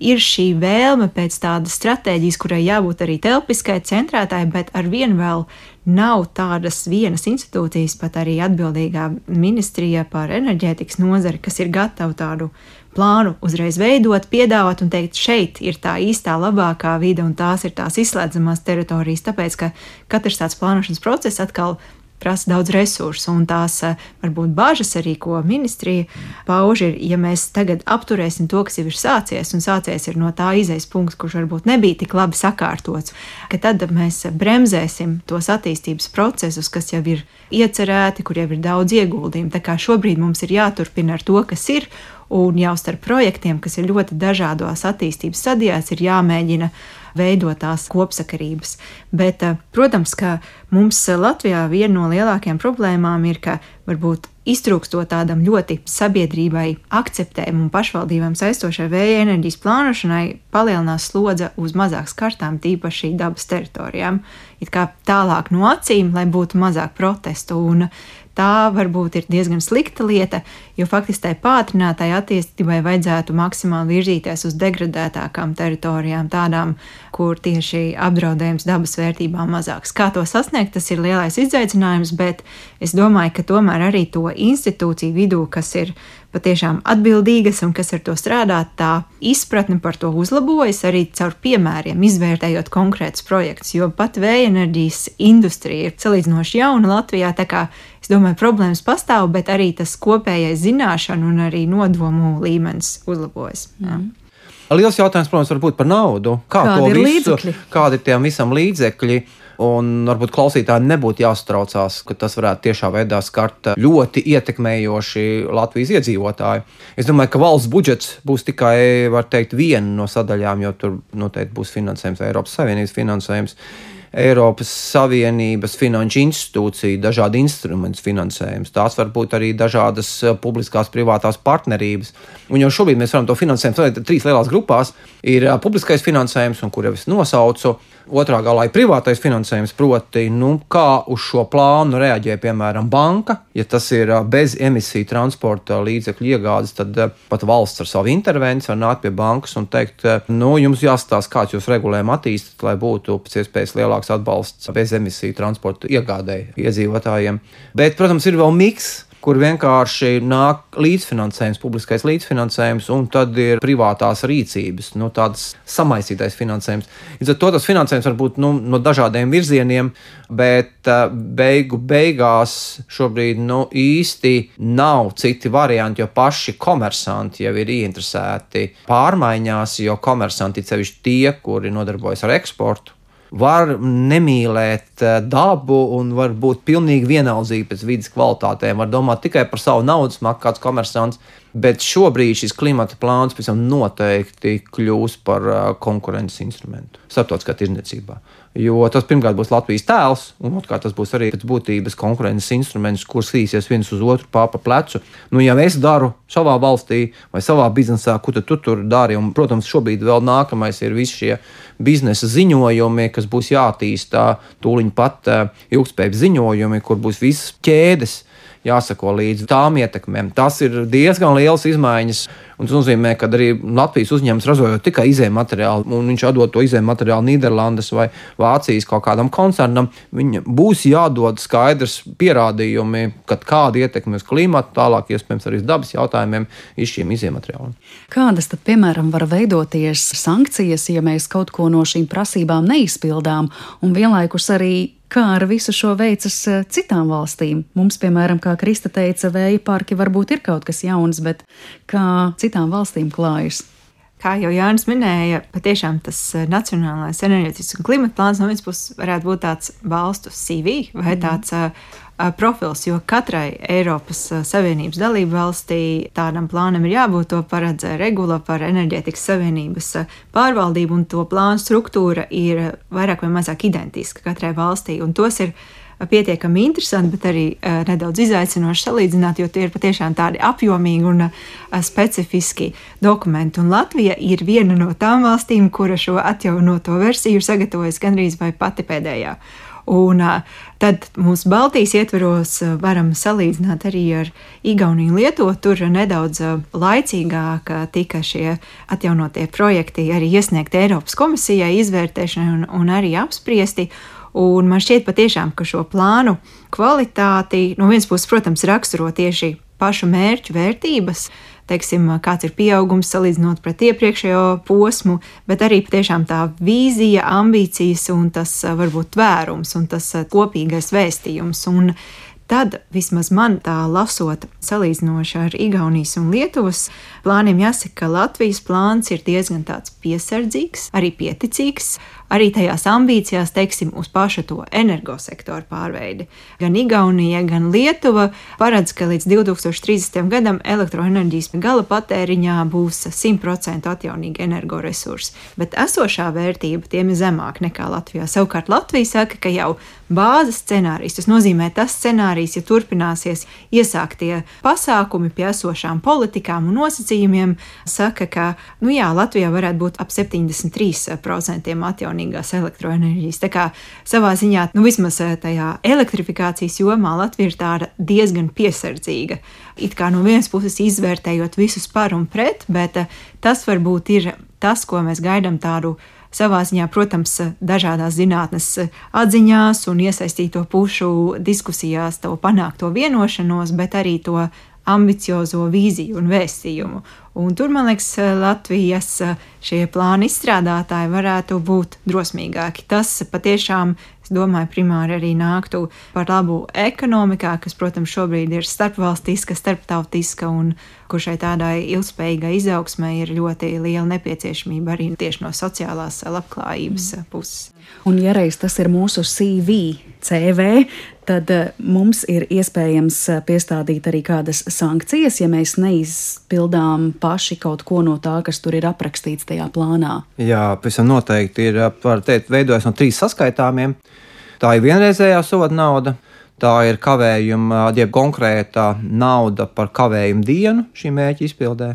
ir šī vēlme pēc tādas stratēģijas, kurai jābūt arī telpiskai, centrētāji, bet ar vienu vēl nav tādas vienas institūcijas, pat arī atbildīgā ministrija par enerģētikas nozari, kas ir gatava tādu plānu uzreiz veidot, piedāvāt un teikt, šeit ir tā īstā labākā vide un tās ir tās izslēdzamās teritorijas, tāpēc ka katrs tāds plānošanas process atkal prasa daudz resursu, un tās eh, varbūt bažas arī, ko ministrija pauž, ir, ja mēs tagad apturēsim to, kas jau ir sācies, un sācies ir no tā izejas punkts, kurš varbūt nebija tik labi sakārtots, ka tad mēs bremzēsim tos attīstības procesus, kas jau ir iecerēti, kur jau ir daudz ieguldījumu. Tā kā šobrīd mums ir jāturpina ar to, kas ir, un jau starp projektiem, kas ir ļoti dažādos attīstības stadijās, ir jāmēģina veidotās kopsakarības. Bet, eh, protams, ka mums Latvijā viena no lielākajām problēmām ir, ka varbūt iztrūkstot tādam ļoti sabiedrībai akceptējumu un pašvaldībām saistošai vēja enerģijas plānošanai, palielinās slodze uz mazāk skartām, tīpaši dabas teritorijām. It kā tālāk no acīm, lai būtu mazāk protestu. Un tā varbūt ir diezgan slikta lieta, jo faktiski tai pātrinātai attīstībai vajadzētu maksimāli virzīties uz degradētākām teritorijām, tādām, kur tieši apdraudējums dabas vērtībām mazāks. Kā to sasniegt, tas ir lielais izaicinājums, bet es domāju, ka tomēr arī to institūciju vidū, kas ir patiešām atbildīgas un kas ar to strādā, tā izpratne par to uzlabojas arī caur piemēriem, izvērtējot konkrētus projektus. Jo pat vēja enerģijas industrija ir salīdzinoši jauna Latvijā, tā kā es domāju, problēmas pastāv, bet arī tas kopējais zināšanu un arī nodomu līmenis uzlabojas. Mm. Liels jautājums, protams, var būt par naudu. Kā Kādi to ir visu, līdzekļi? kādi ir tiem visam līdzekļi? Un varbūt klausītājiem nebūtu jāsatraucās, ka tas varētu tiešā veidā skart ļoti ietekmējoši Latvijas iedzīvotāju. Es domāju, ka valsts budžets būs tikai, teikt, viena no sadaļām, jo tur noteikti būs finansējums, Eiropas Savienības finansējums. Eiropas Savienības finanšu institūciju, dažādi instrumentu finansējums. Tās var būt arī dažādas eh, publiskās, privātās partnerības. Un jau šobrīd mēs varam to finansējumu sadalīt trīs lielās grupās. Ir eh, publiskais finansējums, un kur jau es nosaucu, otrā galā ir privātais finansējums, proti, nu, kā uz šo plānu reaģē piemēram banka. Ja tas ir bez emisiju transporta līdzekļu iegādes, tad pat valsts ar savu intervenciju var nākt pie bankas un teikt, nu, jums jāstāsta, kāds jūs regulējumu attīstat, lai būtu pēc iespējas lielāks atbalsts bez emisiju transporta iegādēji iedzīvotājiem. Bet, protams, ir vēl miks kur vienkārši nāk līdzfinansējums, publiskais līdzfinansējums, un tad ir privātās rīcības, nu, tāds samaisītais finansējums. Līdz ar to tas finansējums var būt nu, no dažādiem virzieniem, bet uh, beigu beigās šobrīd nu, īsti nav citi varianti, jo paši komersanti jau ir ieinteresēti pārmaiņās, jo komersanti sevišķi tie, kuri nodarbojas ar eksportu var nemīlēt eh, dabu un var būt pilnīgi vienaldzīgi pēc vidas kvalitātēm, var domāt tikai par savu naudas maku, kāds komersants. Bet šobrīd šis klimata plāns tam noteikti kļūs par uh, konkurences instrumentu starptautiskā tirdzniecībā. Jo tas pirmkārt būs Latvijas tēls, un otrkārt tas būs arī pēc būtības konkurences instruments, kurš skatīsies viens uz otru pāri plecu. Nu, ja es daru savā valstī vai savā biznesā, ko tu tur dari, un, protams, šobrīd vēl nākamais ir visi šie biznesa ziņojumi, kas būs jātīstā, tūliņ pat uh, ilgspējības ziņojumi, kur būs visas ķēdes jāsako līdzi tām ietekmēm. Tas ir diezgan liels izmaiņas. Un tas nozīmē, ka arī Latvijas uzņēmums ražojot tikai izējuma materiālu, un viņš atdod to izējuma materiālu Nīderlandes vai Vācijas kaut kādam koncernam, viņam būs jādod skaidrs pierādījumi, ka kāda ietekme uz klimatu, tālāk iespējams arī uz dabas jautājumiem ir šiem izējuma materiāliem. Kādas tad, piemēram, var veidoties sankcijas, ja mēs kaut ko no šīm prasībām neizpildām, un vienlaikus arī kā ar visu šo veicas eh, citām valstīm. Mums, piemēram, kā Krista teica, vēja parki varbūt ir kaut kas jauns, bet kā citām valstīm klājas? Kā jau Jānis minēja, patiešām tas eh, nacionālais enerģētikas un klimata plāns no vienas puses varētu būt tāds valstu CV vai mhm. tāds mm profils, jo katrai Eiropas Savienības dalību valstī tādam plānam ir jābūt. To paredz regula par enerģētikas savienības pārvaldību, un to plānu struktūra ir vairāk vai mazāk identiska katrai valstī. Un tos ir pietiekami interesanti, bet arī uh, nedaudz izaicinoši salīdzināt, jo tie ir patiešām tādi apjomīgi un uh, specifiski dokumenti. Un Latvija ir viena no tām valstīm, kura šo atjaunoto versiju ir sagatavojusi gandrīz vai pati pēdējā. Un tad mūsu Baltijas ietveros varam salīdzināt arī ar Igauniju Lietuvu. Tur nedaudz laicīgāk tika šie atjaunotie projekti arī iesniegti Eiropas komisijai izvērtēšanai un, un arī apspriesti. Un man šķiet patiešām, ka šo plānu kvalitāti no vienas puses, protams, raksturo tieši pašu mērķu vērtības, teiksim, kāds ir pieaugums salīdzinot pret iepriekšējo posmu, bet arī tiešām tā vīzija, ambīcijas un tas varbūt tvērums un tas kopīgais vēstījums. Un tad vismaz man tā lasot, salīdzinoši ar Igaunijas un Lietuvas plāniem, jāsaka, ka Latvijas plāns ir diezgan piesardzīgs, arī pieticīgs arī tajās ambīcijās, teiksim, uz pašu to energosektoru pārveidi. Gan Igaunija, gan Lietuva paredz, ka līdz 2030. gadam elektroenerģijas gala patēriņā būs 100% atjaunīgi energoresursi, bet esošā vērtība tiem ir zemāka nekā Latvijā. Savukārt Latvija saka, ka jau bāzes scenārijs, tas nozīmē tas scenārijs, ja turpināsies iesāktie pasākumi pie esošām politikām un nosacījumiem, saka, ka nu jā, Latvijā varētu būt ap 73% atjaunīgi atjaunīgās elektroenerģijas. Tā kā savā ziņā, nu vismaz eh, tajā elektrifikācijas jomā Latvija ir tāda diezgan piesardzīga. It kā no vienas puses izvērtējot visus par un pret, bet eh, tas varbūt ir tas, ko mēs gaidām tādu savā ziņā, protams, dažādās zinātnes atziņās un iesaistīto pušu diskusijās, to panākto vienošanos, bet arī to ambiciozo vīziju un vēstījumu. Un tur, man liekas, Latvijas šie plāni izstrādātāji varētu būt drosmīgāki. Tas patiešām, es domāju, primāri arī nāktu par labu ekonomikā, kas, protams, šobrīd ir starpvalstiska, starptautiska un kur šai tādai ilgspējīgai izaugsmai ir ļoti liela nepieciešamība arī tieši no sociālās labklājības puses. Un, ja reiz tas ir mūsu CV, CV, tad eh, mums ir iespējams eh, piestādīt arī kādas sankcijas, ja mēs neizpildām paši kaut ko no tā, kas tur ir aprakstīts tajā plānā. Jā, pavisam noteikti ir, eh, var teikt, veidojas no trīs saskaitāmiem. Tā ir vienreizējā soda nauda. Tā ir kavējuma, jeb konkrēta nauda par kavējumu dienu šī mērķa izpildē.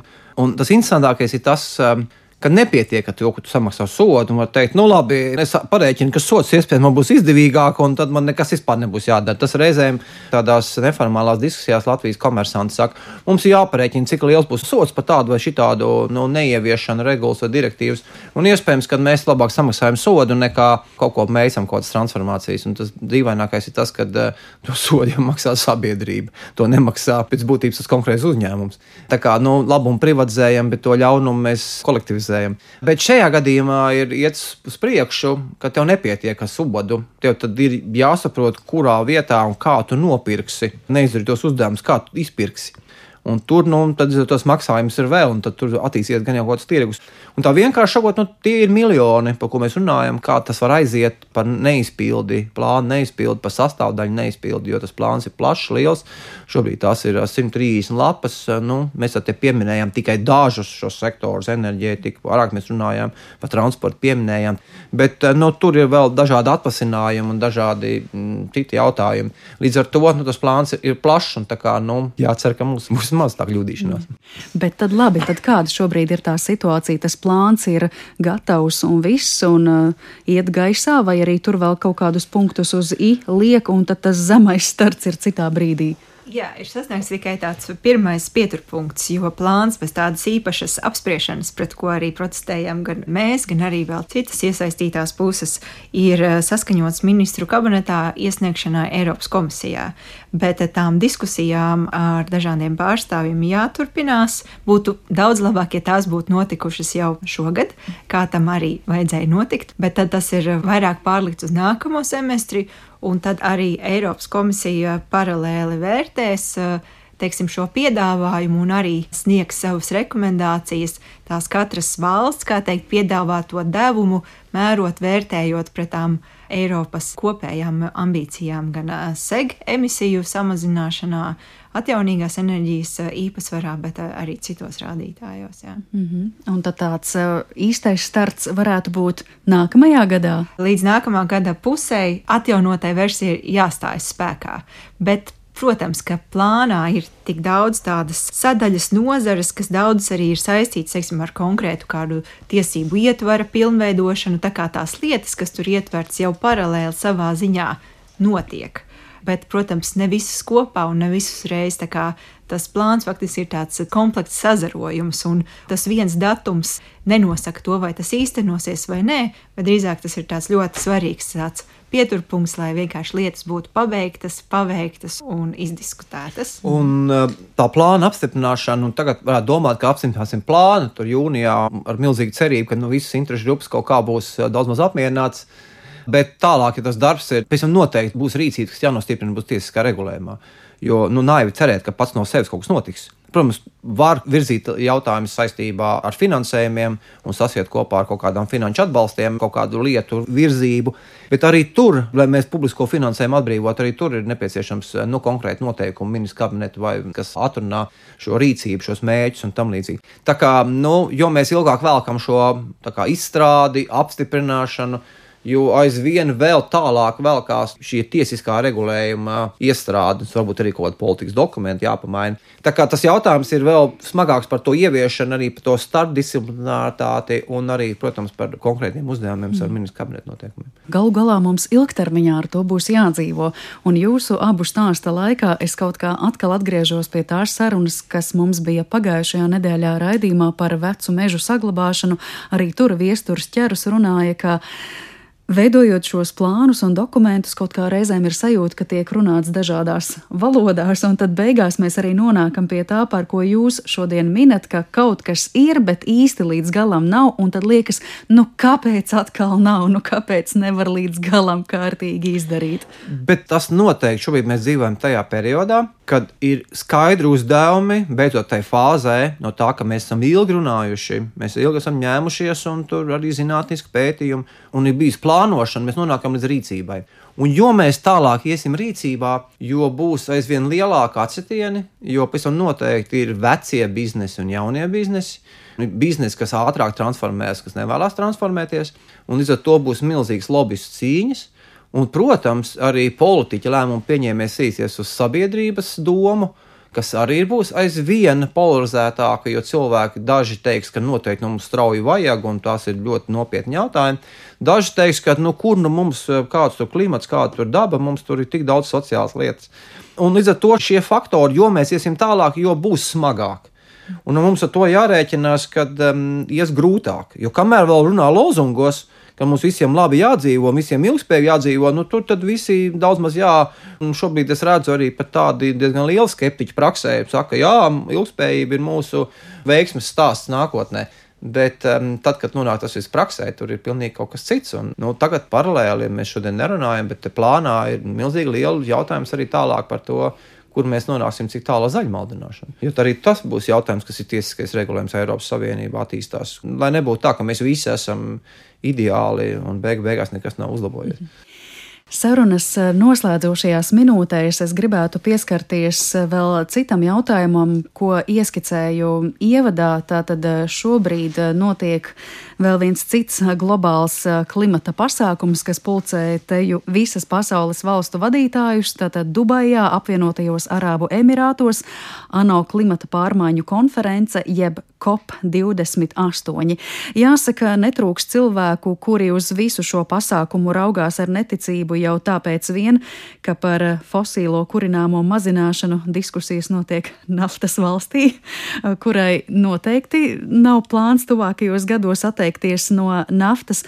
Un tas interesantākais ir tas, ka ka nepietiek ar to, ka tu samaksā sodu. Var teikt, nu labi, es parēķinu, ka sots iespējams man būs izdevīgāk, un tad man nekas vispār nebūs jādara. Tas reizēm tādās neformālās diskusijās Latvijas komersanti saka, mums ir jāparēķina, cik liels būs sots par tādu vai šitādu nu, neieviešanu regulas vai direktīvas. Un iespējams, ka mēs labāk samaksājam sodu nekā kaut ko mēģinām, kaut kādas transformācijas. Un tas dīvainākais ir tas, ka uh, to sodu maksā sabiedrība. To nemaksā pēc būtības tas konkrēts uzņēmums. Tā kā nu, labumu privatizējam, bet to ļaunumu mēs kolektivizējam analizējam. Bet šajā gadījumā ir iet uz priekšu, ka tev nepietiek ar subodu. Tev tad ir jāsaprot, kurā vietā un kā tu nopirksi, neizdarīt tos uzdevumus, kā tu izpirksi. Un tur nu, tas maksājums ir vēl, un tur attīstīsies gan jau kaut kāds tirgus. Un tā vienkārši sakot, nu, tie ir miljoni, par ko mēs runājam, kā tas var aiziet par neizpildi, plānu neizpildi, par sastāvdaļu neizpildi, jo tas plāns ir plašs, liels. Šobrīd tās ir 130 lapas. Nu, mēs te pieminējām tikai dažus šos sektorus, enerģētiku, vairāk mēs runājām par transportu, pieminējām. Bet nu, tur ir vēl dažādi atvasinājumi un dažādi m, mm, citi jautājumi. Līdz ar to nu, tas plāns ir, plašs un kā, nu, jācer, ka mums būs maz tā kļūdīšanās. Bet tad labi, tad kāda šobrīd ir tā situācija? Tas plāns ir gatavs un viss, un uh, iet gaisā, vai arī tur vēl kaut kādus punktus uz i liek, un tad tas zemais starts ir citā brīdī. Jā, ir sasniegts tikai tāds pirmais pieturpunkts, jo plāns bez tādas īpašas apspriešanas, pret ko arī protestējam gan mēs, gan arī vēl citas iesaistītās puses, ir eh, saskaņots ministru kabinetā iesniegšanai Eiropas komisijā. Bet eh, tām diskusijām ar dažādiem pārstāvjiem jāturpinās. Būtu daudz labāk, ja tās būtu notikušas jau šogad, kā tam arī vajadzēja notikt, bet tad tas ir vairāk pārlikts uz nākamo semestri un tad arī Eiropas komisija paralēli vērtēs teiksim, šo piedāvājumu un arī sniegs savas rekomendācijas. Tās katras valsts, kā teikt, piedāvā to devumu, mērot, vērtējot pret tām Eiropas kopējām ambīcijām, gan eh, seg emisiju samazināšanā, atjaunīgās enerģijas eh, īpatsvarā, bet eh, arī citos rādītājos. Jā. Mm -hmm. Un tad tāds eh, īstais starts varētu būt nākamajā gadā? Līdz nākamā gada pusē atjaunotai versijai ir jāstājas spēkā. Bet Protams, ka plānā ir tik daudz tādas sadaļas, nozares, kas daudzas arī ir saistītas teiksim, ar konkrētu kādu tiesību ietvara pilnveidošanu. Tā kā tās lietas, kas tur ietverts, jau paralēli savā ziņā notiek bet, protams, ne visas kopā un ne visas reizes. tas plāns faktiski ir tāds komplekss sazarojums, un tas viens datums nenosaka to, vai tas īstenosies vai nē, bet drīzāk tas ir tāds ļoti svarīgs tāds pieturpunkts, lai vienkārši lietas būtu pabeigtas, paveiktas un izdiskutētas. Un eh, tā plāna apstiprināšana, un tagad varētu domāt, ka apstiprināsim plānu tur jūnijā ar milzīgu cerību, ka nu, visas interešu grupas kaut kā būs eh, daudz maz apmierināts. Bet tālāk, ja tas darbs ir, pēc tam noteikti būs rīcība, kas jānostiprina būs tiesiskā regulējumā. Jo nu, naivi cerēt, ka pats no sevis kaut kas notiks. Protams, var virzīt jautājumus saistībā ar finansējumiem un sasiet kopā ar kaut kādām finanšu atbalstiem, kaut kādu lietu virzību. Bet arī tur, lai mēs publisko finansējumu atbrīvotu, arī tur ir nepieciešams nu, konkrēti noteikumi, ministrs kabineta vai kas atrunā šo rīcību, šos mērķus un tam līdzīgi. Tā kā, nu, jo mēs ilgāk velkam šo kā, izstrādi, apstiprināšanu, jo aizvien vēl tālāk velkās šī tiesiskā regulējuma iestrādes, varbūt arī kaut kāda politikas dokumenta jāpamaina. Tā kā tas jautājums ir vēl smagāks par to ieviešanu, arī par to starpdisciplināritāti un arī, protams, par konkrētiem uzdevumiem mm. ar ministru kabineta noteikumiem. Galu galā mums ilgtermiņā ar to būs jādzīvo, un jūsu abu stāsta laikā es kaut kā atkal atgriežos pie tās sarunas, kas mums bija pagājušajā nedēļā raidījumā par vecu mežu saglabāšanu. Arī tur viesturs ķerus runāja, ka Veidojot šos plānus un dokumentus, kaut kā reizēm ir sajūta, ka tiek runāts dažādās valodās, un tad beigās mēs arī nonākam pie tā, par ko jūs šodien minat, ka kaut kas ir, bet īsti līdz galam nav, un tad liekas, nu kāpēc atkal nav, nu kāpēc nevar līdz galam kārtīgi izdarīt. Bet tas noteikti šobrīd mēs dzīvojam tajā periodā, kad ir skaidri uzdevumi, beidzot tai fāzē, no tā, ka mēs esam ilgi runājuši, mēs ilgi esam ņēmušies, un tur arī zinātniski pētījumi, un ir bijis plāns plānošanu, mēs nonākam līdz rīcībai. Un jo mēs tālāk iesim rīcībā, jo būs aizvien lielāka atsitieni, jo pēc tam noteikti ir vecie biznesi un jaunie biznesi. Biznesi, kas ātrāk transformēs, kas nevēlas transformēties, un līdz ar to būs milzīgas lobbyistu cīņas. Un, protams, arī politiķa lēmumu pieņēmējs īsies uz sabiedrības domu, uh, kas arī būs aizvien polarizētāka, jo cilvēki daži teiks, ka noteikti nu, mums strauji vajag, un tās ir ļoti nopietni jautājumi. Daži teiks, ka nu, kur nu mums kāds tur klimats, kāda tur daba, mums tur ir tik daudz sociālas lietas. Un līdz ar to šie faktori, jo mēs iesim tālāk, jo būs smagāk. Un mums ar to jārēķinās, ka um, ies grūtāk. Jo kamēr vēl runā lozungos, uh, ka mums visiem labi jādzīvo, visiem ilgspējīgi jādzīvo, nu, tur tad visi daudz maz jā. Un šobrīd es redzu arī tādu diezgan lielu skeptiķu praksē, saka, jā, ilgspējība ir mūsu veiksmes stāsts nākotnē. Bet um, tad, kad nonāk tas viss praksē, tur ir pilnīgi kaut kas cits. Un, nu, tagad paralēli mēs šodien nerunājam, bet plānā ir milzīgi liela jautājums arī tālāk par to, kur mēs nonāksim, cik tālu zaļmaldināšana. Jo arī tas būs jautājums, kas ir tiesiskais regulējums Eiropas Savienībā attīstās. Lai nebūtu tā, ka mēs visi esam ideāli un beig beigās nekas nav uzlabojies. Mm -hmm. Sarunas eh, noslēdzošajās minūtēs es gribētu pieskarties eh, vēl citam jautājumam, ko ieskicēju ievadā. Tātad eh, šobrīd notiek vēl viens cits globāls klimata pasākums, kas pulcē teju visas pasaules valstu vadītājus. Tātad Dubajā, apvienotajos Arābu Emirātos, ANO klimata pārmaiņu konference jeb COP28. Jāsaka, netrūks cilvēku, kuri uz visu šo pasākumu raugās ar neticību jau tāpēc vien, ka par fosīlo kurināmo mazināšanu diskusijas notiek naftas valstī, kurai noteikti nav plāns tuvākajos gados atteikties no naftas.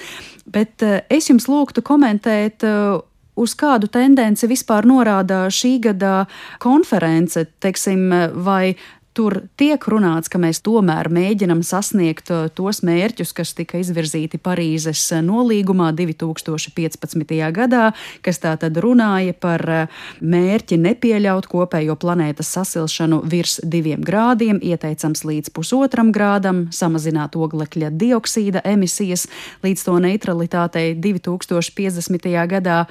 Bet eh, es jums lūgtu komentēt eh, uz kādu tendenci vispār norāda šī gada konference, teiksim, vai Tur tiek runāts, ka mēs tomēr mēģinam sasniegt uh, tos mērķus, kas tika izvirzīti Parīzes uh, nolīgumā 2015. gadā, kas tā tad runāja par uh, mērķi nepieļaut kopējo planētas sasilšanu virs diviem grādiem, ieteicams līdz pusotram grādam, samazināt oglekļa dioksīda emisijas līdz to neutralitātei 2050. gadā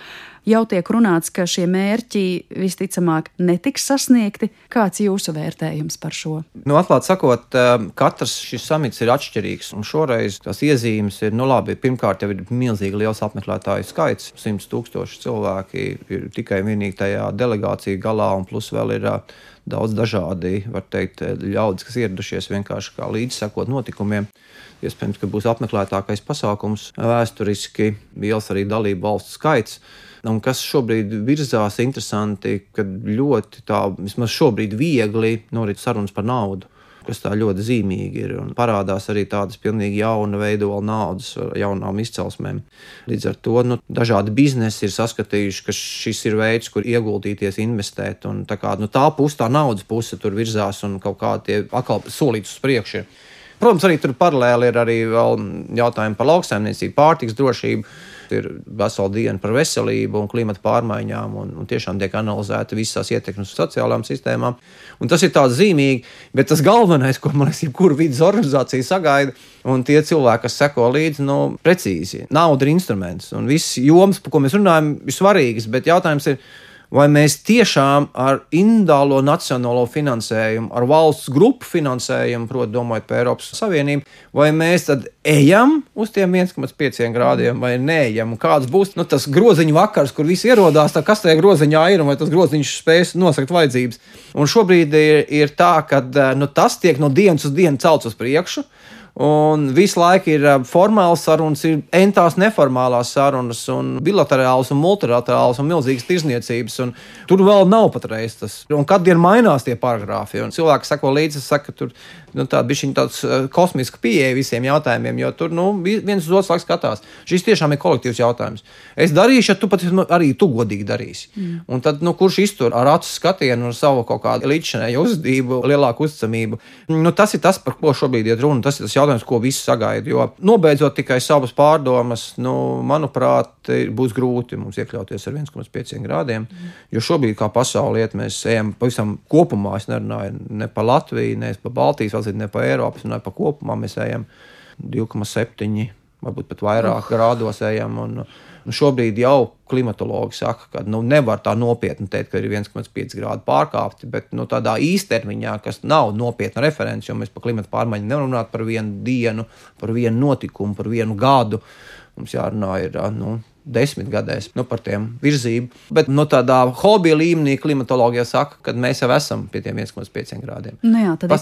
jau tiek runāts, ka šie mērķi visticamāk netiks sasniegti. Kāds ir jūsu vērtējums par šo? Nu, Atklāti sakot, um, katrs šis samits ir atšķirīgs. Un šoreiz tās iezīmes ir, nu labi, pirmkārt jau ir milzīgi liels apmeklētāju skaits. 100 tūkstoši cilvēki ir tikai vienīgi tajā delegācija galā, un plus vēl ir uh, daudz dažādi, var teikt, ļaudis, kas ieradušies vienkārši kā līdzsekot notikumiem. Iespējams, ka būs apmeklētākais pasākums vēsturiski, liels arī dalību valstu skaits. Un kas šobrīd virzās interesanti, kad ļoti tā, vismaz šobrīd, viegli norit sarunas par naudu kas tā ļoti zīmīgi ir. Un parādās arī tādas pilnīgi jauna veidola naudas ar jaunām izcelsmēm. Līdz ar to nu, dažādi biznesi ir saskatījuši, ka šis ir veids, kur ieguldīties, investēt. Un tā, kā, nu, tā puse, tā naudas puse tur virzās un kaut kā tie atkal solīts uz priekšu. Protams, arī tur paralēli ir arī jautājumi par lauksaimniecību, pārtiks drošību ir vesela diena par veselību un klimatu pārmaiņām, un, un tiešām tiek analizēta visas ietekmes uz sociālām sistēmām. Un tas ir tāds zīmīgi, bet tas galvenais, ko man liekas, jebkura vidas organizācija sagaida, un tie cilvēki, kas seko līdzi, nu, precīzi, nauda ir instruments, un viss joms, par ko mēs runājam, ir svarīgs, bet jautājums ir, vai mēs tiešām ar individuālo nacionālo finansējumu, ar valsts grupu finansējumu, proti, domājot par Eiropas Savienību, vai mēs tad ejam uz tiem 1,5 grādiem vai neejam? Kāds būs nu, tas groziņu vakars, kur visi ierodās, tā, kas tajā groziņā ir un vai tas groziņš spēs nosakt vajadzības? Un šobrīd ir, ir tā, ka nu, tas tiek no dienas uz dienu celts uz priekšu. Un visu laiku ir formāls sarunas, ir entās neformālās sarunas, un bilaterāls un multilaterāls un milzīgas tirzniecības. Un tur vēl nav patreiz tas. Un kad diena mainās tie paragrāfi, cilvēki sako līdzi, saka, tur nu, tāda bija tāds kosmiska pieeja visiem jautājumiem, jo tur nu, viens uz otru skatās. Šis tiešām ir kolektīvs jautājums. Es darīšu, ja tu pat arī tu godīgi darīsi. Mm. Un tad, nu, kurš iztur ar acu skatienu, ar savu kaut kādu līdzšinēju uzvedību, lielāku uzticamību, nu, tas ir tas, par ko šobrīd ir runa. Tas ir tas jautājums ko visi sagaida. Jo nobeidzot tikai savas pārdomas, nu, manuprāt, būs grūti mums iekļauties ar 1,5 grādiem. Jo šobrīd, kā pasaule iet, mēs ejam pavisam kopumā. Es nerunāju ne par Latviju, ne par Baltijas valstīm, ne par Eiropas, ne par kopumā. Mēs ejam 2,7, varbūt pat vairāk uh. grādos ejam. Un, Nu, šobrīd jau klimatologi saka, ka nu, nevar tā nopietni teikt, ka ir 1,5 grādi pārkāpti, bet nu, tādā īstermiņā, kas nav nopietna referents, jo mēs par klimatu pārmaiņu nevaram runāt par vienu dienu, par vienu notikumu, par vienu gadu. Mums jārunā ir nu, desmitgadēs nu, par tiem virzību. Bet no nu, tādā hobija līmenī klimatoloģija saka, ka mēs jau esam pie tiem 1,5 grādiem. Nu jā, tad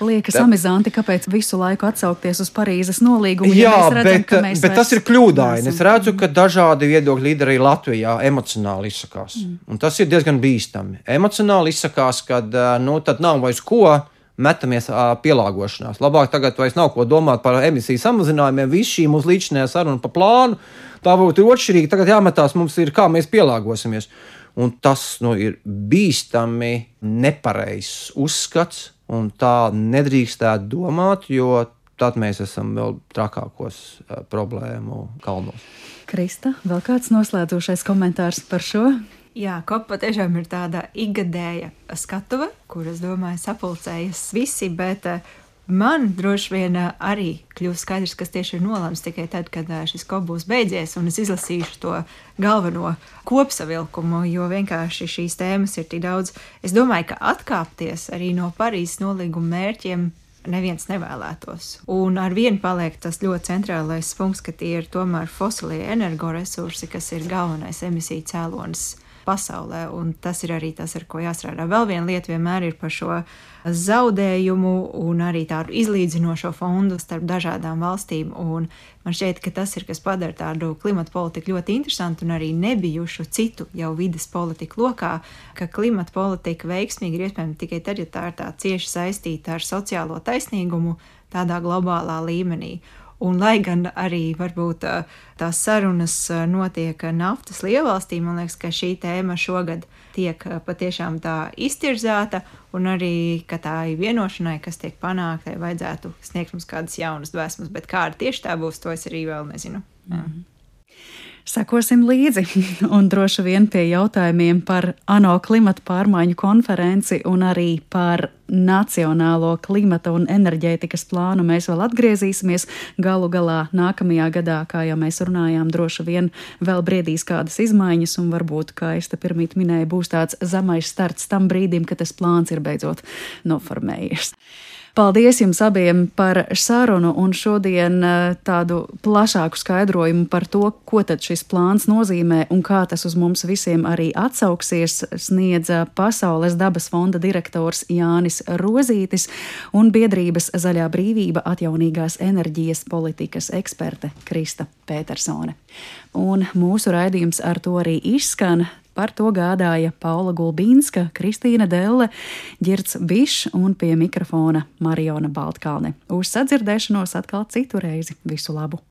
liekas Tad... amizanti, kāpēc visu laiku atsaukties uz Parīzes nolīgumu. Jā, ja redzam, bet, bet tas ir kļūdaini. Es redzu, ka dažādi viedokļi līderi Latvijā emocionāli izsakās. Mm. Un tas ir diezgan bīstami. Emocionāli izsakās, ka nu, tad nav vairs ko metamies pielāgošanās. Labāk tagad vairs nav ko domāt par emisiju samazinājumiem. Viss šī mūsu līdzinājā saruna pa plānu, tā būtu otršķirīga. Tagad jāmetās mums ir, kā mēs pielāgosimies. Un tas nu, ir bīstami nepareizs uzskats, un tā nedrīkstētu domāt, jo tad mēs esam vēl trakākos problēmu kalnos. Krista, vēl kāds noslēdzošais komentārs par šo? Jā, kopa tiešām ir tāda ikgadēja skatuve, kuras, domāju, sapulcējas visi, bet eh, man droši vien eh, arī kļūst skaidrs, kas tieši ir nolēmts tikai tad, kad eh, šis kops būs beidzies, un es izlasīšu to galveno kopsavilkumu, jo vienkārši šīs tēmas ir tik daudz. Es domāju, ka atkāpties arī no Parīzes nolīguma mērķiem neviens nevēlētos. Un ar vienu paliek tas ļoti centrālais punkts, ka tie ir tomēr fosilie energoresursi, kas ir galvenais emisiju cēlonis pasaulē. Un tas ir arī tas, ar ko jāstrādā. Vēl viena lieta vienmēr ir par šo zaudējumu un arī tādu izlīdzinošo fondu starp dažādām valstīm. Un man šķiet, ka tas ir kas padara tādu klimatu politiku ļoti interesantu un arī nebijušu citu jau vidas politiku lokā, ka klimata politika veiksmīgi ir iespējama tikai tad, ja tā ir tā cieši saistīta ar sociālo taisnīgumu tādā globālā līmenī. Un, lai gan arī varbūt tās sarunas notiek naftas lielvalstī, man liekas, ka šī tēma šogad tiek patiešām tā iztirzāta, un arī, tā vienošanai, kas tiek panākta, vajadzētu sniegt mums kādas jaunas dvēsmas, bet kāda tieši tā būs, to es arī vēl nezinu. Mm -hmm. Sekosim līdzi un droši vien pie jautājumiem par ANO klimata pārmaiņu konferenci un arī par Nacionālo klimata un enerģētikas plānu mēs vēl atgriezīsimies. Galu galā nākamajā gadā, kā jau mēs runājām, droši vien vēl briedīs kādas izmaiņas, un varbūt, kā es te pirmīt minēju, būs tāds zemais starts tam brīdim, kad tas plāns ir beidzot noformējies. Paldies jums abiem par sarunu un šodien eh, tādu plašāku skaidrojumu par to, ko tad šis plāns nozīmē un kā tas uz mums visiem arī atsauksies, sniedza Pasaules dabas fonda direktors Jānis Rozītis un biedrības Zaļā brīvība atjaunīgās enerģijas politikas eksperte Krista Petersone. Un mūsu raidījums ar to arī izskan. Par to gādāja Paula Gulbīnska, Kristīna Delle, Girts Bišs un pie mikrofona Mariona Baltkalne. Uz sadzirdēšanos atkal citu reizi. Visu labu!